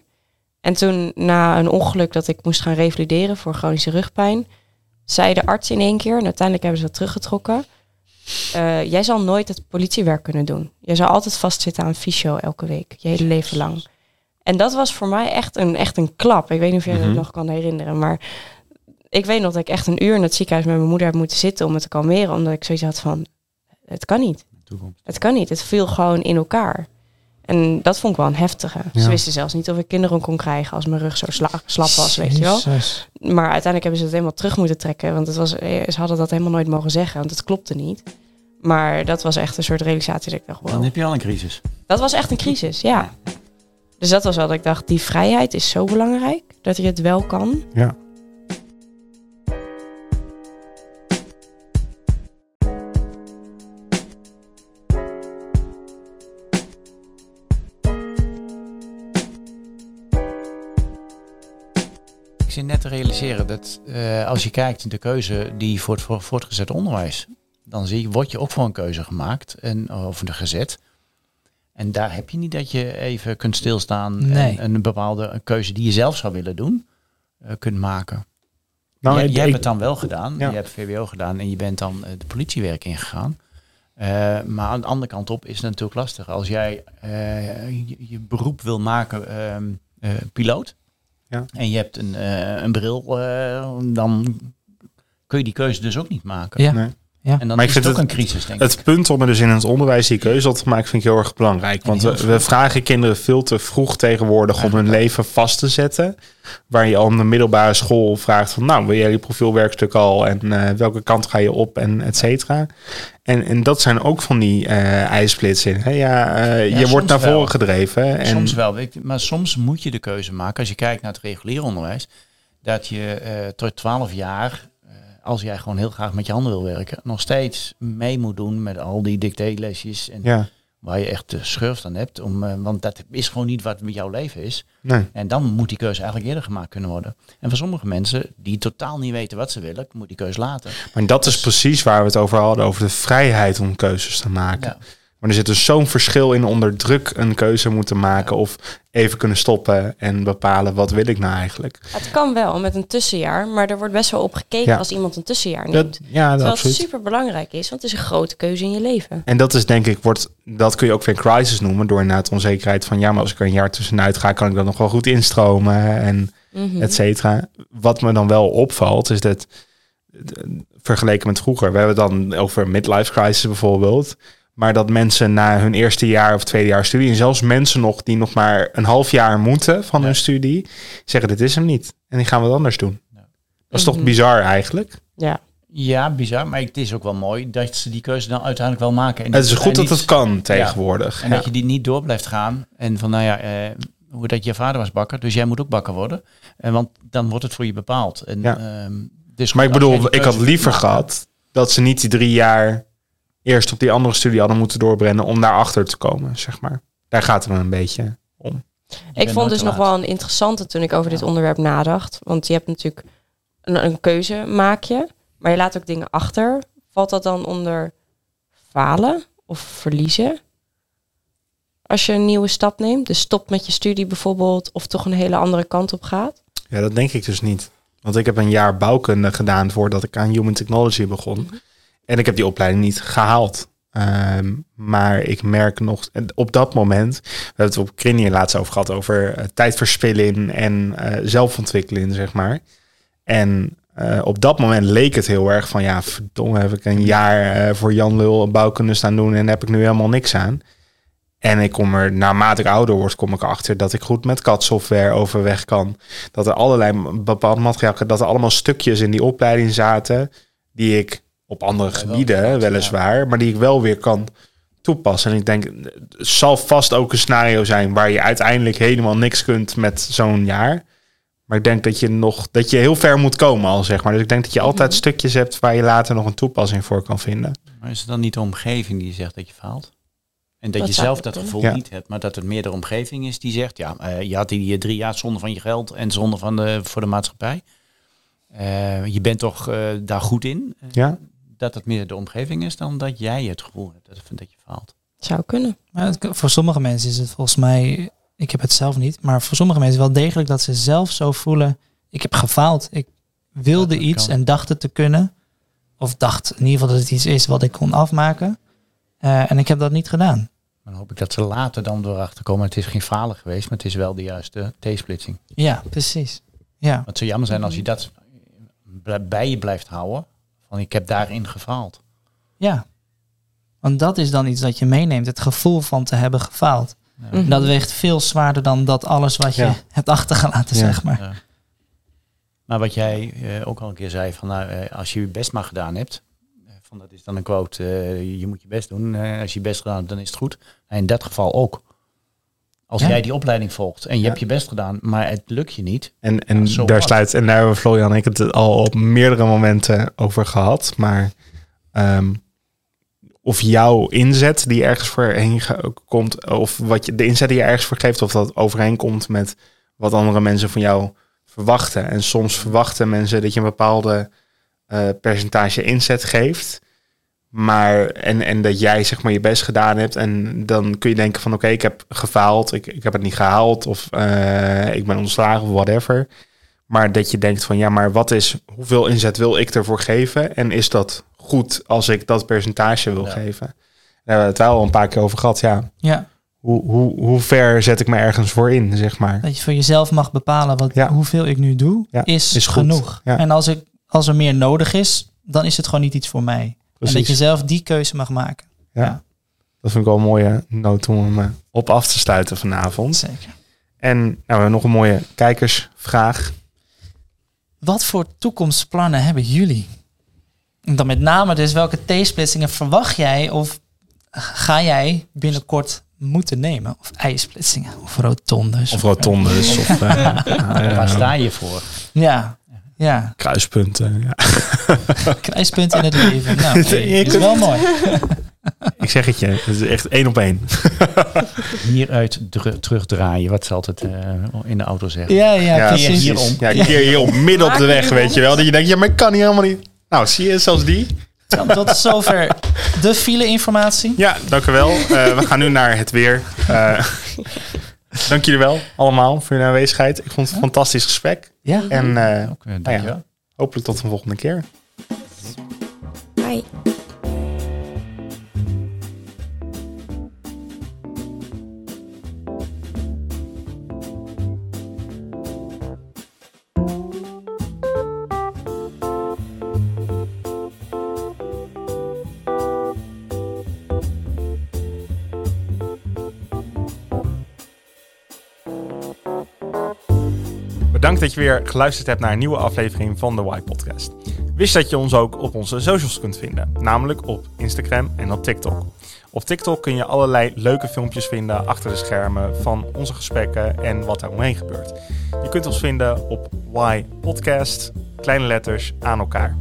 En toen, na een ongeluk dat ik moest gaan revalideren voor chronische rugpijn, zei de arts in één keer, en uiteindelijk hebben ze dat teruggetrokken. eh, jij zal nooit het politiewerk kunnen doen. Je zal altijd vastzitten aan fysio elke week, je hele leven lang. En dat was voor mij echt een, echt een klap. Ik weet niet of jij Mhm. dat nog kan herinneren, maar ik weet nog dat ik echt een uur in het ziekenhuis met mijn moeder heb moeten zitten om het te kalmeren, omdat ik zoiets had van, het kan niet. Toekomst. Het kan niet. Het viel gewoon in elkaar. En dat vond ik wel een heftige. Ze wisten zelfs niet of ik kinderen kon krijgen als mijn rug zo sla- slap was, weet je wel. Maar uiteindelijk hebben ze het helemaal terug moeten trekken. Want het was, eh, ze hadden dat helemaal nooit mogen zeggen, want het klopte niet. Maar dat was echt een soort realisatie dat ik dacht, Dan wow. heb je al een crisis. Dat was echt een crisis, ja. Dus dat was wel dat ik dacht, die vrijheid is zo belangrijk. Dat je het wel kan. Ja. Realiseren dat eh, als je kijkt de keuze die voor het voor- voortgezet onderwijs, dan zie je, word je ook voor een keuze gemaakt en of er gezet. En daar heb je niet dat je even kunt stilstaan Nee. en een bepaalde keuze die je zelf zou willen doen, eh, kunt maken. Nou, je, hebt het dan wel gedaan. Ja. Je hebt VWO gedaan en je bent dan eh, de politiewerk ingegaan. Eh, maar aan de andere kant op is het natuurlijk lastig. Als jij eh, je, je beroep wil maken, ehm, eh, piloot, Ja. en je hebt een, eh, een bril, eh, dan kun je die keuze dus ook niet maken. Ja. Nee. En dan Maar ik is het vind ook het- een crisis, denk ik. Het punt om er dus in het onderwijs die keuze op te maken vind ik heel erg belangrijk. Want we, vragen kinderen veel te vroeg tegenwoordig om hun leven vast te zetten. Waar je al in de middelbare school vraagt van nou, wil jij je profielwerkstuk al en eh, welke kant ga je op en et cetera. En, en dat zijn ook van die ijsplitsen. Hè? Ja, eh, Ja, je wordt naar wel. voren gedreven. En, Soms wel, maar soms moet je de keuze maken. Als je kijkt naar het reguliere onderwijs, dat je eh, tot 12 jaar, als jij gewoon heel graag met je handen wil werken, nog steeds mee moet doen met al die dictélesjes en Ja, waar je echt de schurft aan hebt. Om, eh, want dat is gewoon niet wat jouw leven is. nee. En dan moet die keuze eigenlijk eerder gemaakt kunnen worden. En voor sommige mensen die totaal niet weten wat ze willen, moet die keuze laten. Maar dat is precies waar we het over hadden, over de vrijheid om keuzes te maken. Ja. Maar er zit dus zo'n verschil in onder druk een keuze moeten maken of even kunnen stoppen en bepalen wat wil ik nou eigenlijk. Het kan wel met een tussenjaar, maar er wordt best wel op gekeken Ja. als iemand een tussenjaar neemt. Dat, ja, dat Terwijl het super belangrijk is, want het is een grote keuze in je leven. En dat is denk ik, wordt, dat kun je ook een crisis noemen, door inderdaad onzekerheid van ja, maar als ik er een jaar tussenuit ga, kan ik dan nog wel goed instromen en Mhm. et cetera. Wat me dan wel opvalt, is dat vergeleken met vroeger, we hebben het dan over midlife crisis bijvoorbeeld, maar dat mensen na hun eerste jaar of tweede jaar studie, en zelfs mensen nog die nog maar een half jaar moeten van hun studie, zeggen dit is hem niet en die gaan wat anders doen. Dat is toch Mhm. bizar eigenlijk? Ja. Ja, bizar. Maar het is ook wel mooi dat ze die keuze dan uiteindelijk wel maken. En Het is en goed dat het kan tegenwoordig. En Ja. dat je die niet door blijft gaan. En van, nou ja, eh, hoe dat je vader was bakker, dus jij moet ook bakker worden. En want dan wordt het voor je bepaald. En, Ja. ehm, dus Maar ik bedoel, ik had liever gehad dat ze niet die drie jaar eerst op die andere studie hadden moeten doorbrengen om daarachter te komen, zeg maar. Daar gaat het me een beetje om. Je Ik vond dus nog wel een interessante toen ik over dit onderwerp nadacht. Want je hebt natuurlijk een, een keuze maak je, maar je laat ook dingen achter. Valt dat dan onder falen of verliezen? Als je een nieuwe stap neemt, dus stopt met je studie bijvoorbeeld, of toch een hele andere kant op gaat. Ja, dat denk ik dus niet. Want ik heb een jaar bouwkunde gedaan voordat ik aan Human Technology begon. En ik heb die opleiding niet gehaald. Ehm, maar ik merk nog, op dat moment, we hebben het op Krinië laatst over gehad, over uh, tijdverspilling en uh, zelfontwikkeling, zeg maar. En uh, op dat moment leek het heel erg van, ja, verdomme, heb ik een jaar voor Jan Lul bouwkunde staan doen en heb ik nu helemaal niks aan. En ik kom er, naarmate ik ouder word, kom ik erachter dat ik goed met CAD-software overweg kan. Dat er allerlei bepaald materiaal, dat er allemaal stukjes in die opleiding zaten die ik op andere ja, gebieden, wel, weliswaar, ja. maar die ik wel weer kan toepassen. En ik denk, het zal vast ook een scenario zijn waar je uiteindelijk helemaal niks kunt met zo'n jaar. Maar ik denk dat je nog, dat je heel ver moet komen al, zeg maar. Dus ik denk dat je altijd mm -hmm. stukjes hebt waar je later nog een toepassing voor kan vinden. Maar is het dan niet de omgeving die zegt dat je faalt? En dat, dat je zelf dat gevoel ja. niet hebt, maar dat het meer de omgeving is die zegt, ja, uh, je had die drie jaar zonder van je geld en zonder van de, voor de maatschappij. Uh, je bent toch uh, daar goed in. Ja. Dat het meer de omgeving is dan dat jij het gevoel hebt dat, dat je faalt. Zou kunnen. Maar het, voor sommige mensen is het volgens mij, ik heb het zelf niet, maar voor sommige mensen wel degelijk dat ze zelf zo voelen, ik heb gefaald. Ik wilde iets kan. en dacht het te kunnen. Of dacht in ieder geval dat het iets is wat ik kon afmaken. Uh, en ik heb dat niet gedaan. Dan hoop ik dat ze later dan erachter komen. Het is geen falen geweest, maar het is wel de juiste T-splitsing. Ja, precies. Ja. Het zou jammer zijn als je dat bij je blijft houden. Ik heb daarin gefaald. Ja. Want dat is dan iets dat je meeneemt. Het gevoel van te hebben gefaald. Ja. Mm -hmm. Dat weegt veel zwaarder dan dat alles wat je ja. hebt achtergelaten, ja. zeg maar. Ja. Maar wat jij uh, ook al een keer zei, van nou, uh, als je je best maar gedaan hebt, van dat is dan een quote, uh, je moet je best doen. Uh, als je je best gedaan hebt, dan is het goed. En in dat geval ook. Als ja. jij die opleiding volgt en je ja. hebt je best gedaan, maar het lukt je niet. En, en daar sluit, en daar hebben Florian en ik het al op meerdere momenten over gehad. Maar um, of jouw inzet die ergens voor heen komt, of wat je, de inzet die je ergens voor geeft, of dat overeenkomt met wat andere mensen van jou verwachten. En soms verwachten mensen dat je een bepaalde uh, percentage inzet geeft. Maar en, en dat jij zeg maar je best gedaan hebt. En dan kun je denken van oké, okay, ik heb gefaald. Ik, ik heb het niet gehaald. Of uh, ik ben ontslagen of whatever. Maar dat je denkt van ja, maar wat is, hoeveel inzet wil ik ervoor geven? En is dat goed als ik dat percentage wil ja. geven? Daar hebben we het wel al een paar keer over gehad, ja. Ja. hoe, hoe, hoe ver zet ik me ergens voor in, zeg maar. Dat je voor jezelf mag bepalen wat, Ja. hoeveel ik nu doe, Ja, is, is genoeg. Ja. En als, ik, als er meer nodig is, dan is het gewoon niet iets voor mij. En dat je zelf die keuze mag maken. Dat vind ik wel een mooie noot om hem eh, op af te sluiten vanavond. Zeker. En nou, we hebben nog een mooie kijkersvraag. Wat voor toekomstplannen hebben jullie? En dan met name dus welke T-splitsingen verwacht jij of ga jij binnenkort moeten nemen? Of ijsplitsingen of rotondes? Of rotondes. of eh, Waar sta je voor? Ja, ja. kruispunten. Ja. Kruispunten in het leven. Nou, is wel mooi. Ik zeg het je, het is echt één op één. Hieruit terugdraaien, wat ze altijd eh, in de auto zeggen. Ja, ja, Ja, precies. precies. Ja, keer hier op midden op de weg, weet je wel. Dat je denkt, ja, maar ik kan hier helemaal niet. Nou, zie je, zelfs die. Tot zover de file-informatie. Ja, dank u wel. Eh, we gaan nu naar het weer. Eh, dank jullie wel allemaal voor jullie aanwezigheid. Ik vond het een fantastisch gesprek. Ja. En eh, Ook, dankjewel. hopelijk tot een volgende keer. Je weer geluisterd hebt naar een nieuwe aflevering van de Y Podcast. Wist dat je ons ook op onze socials kunt vinden, namelijk op Instagram en op TikTok. Op TikTok kun je allerlei leuke filmpjes vinden achter de schermen van onze gesprekken en wat er omheen gebeurt. Je kunt ons vinden op Y Podcast, kleine letters aan elkaar.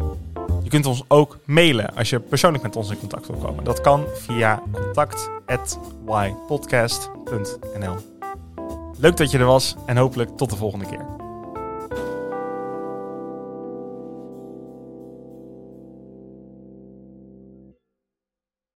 Je kunt ons ook mailen als je persoonlijk met ons in contact wil komen. Dat kan via contact@ypodcast.nl. Leuk dat je er was en hopelijk tot de volgende keer.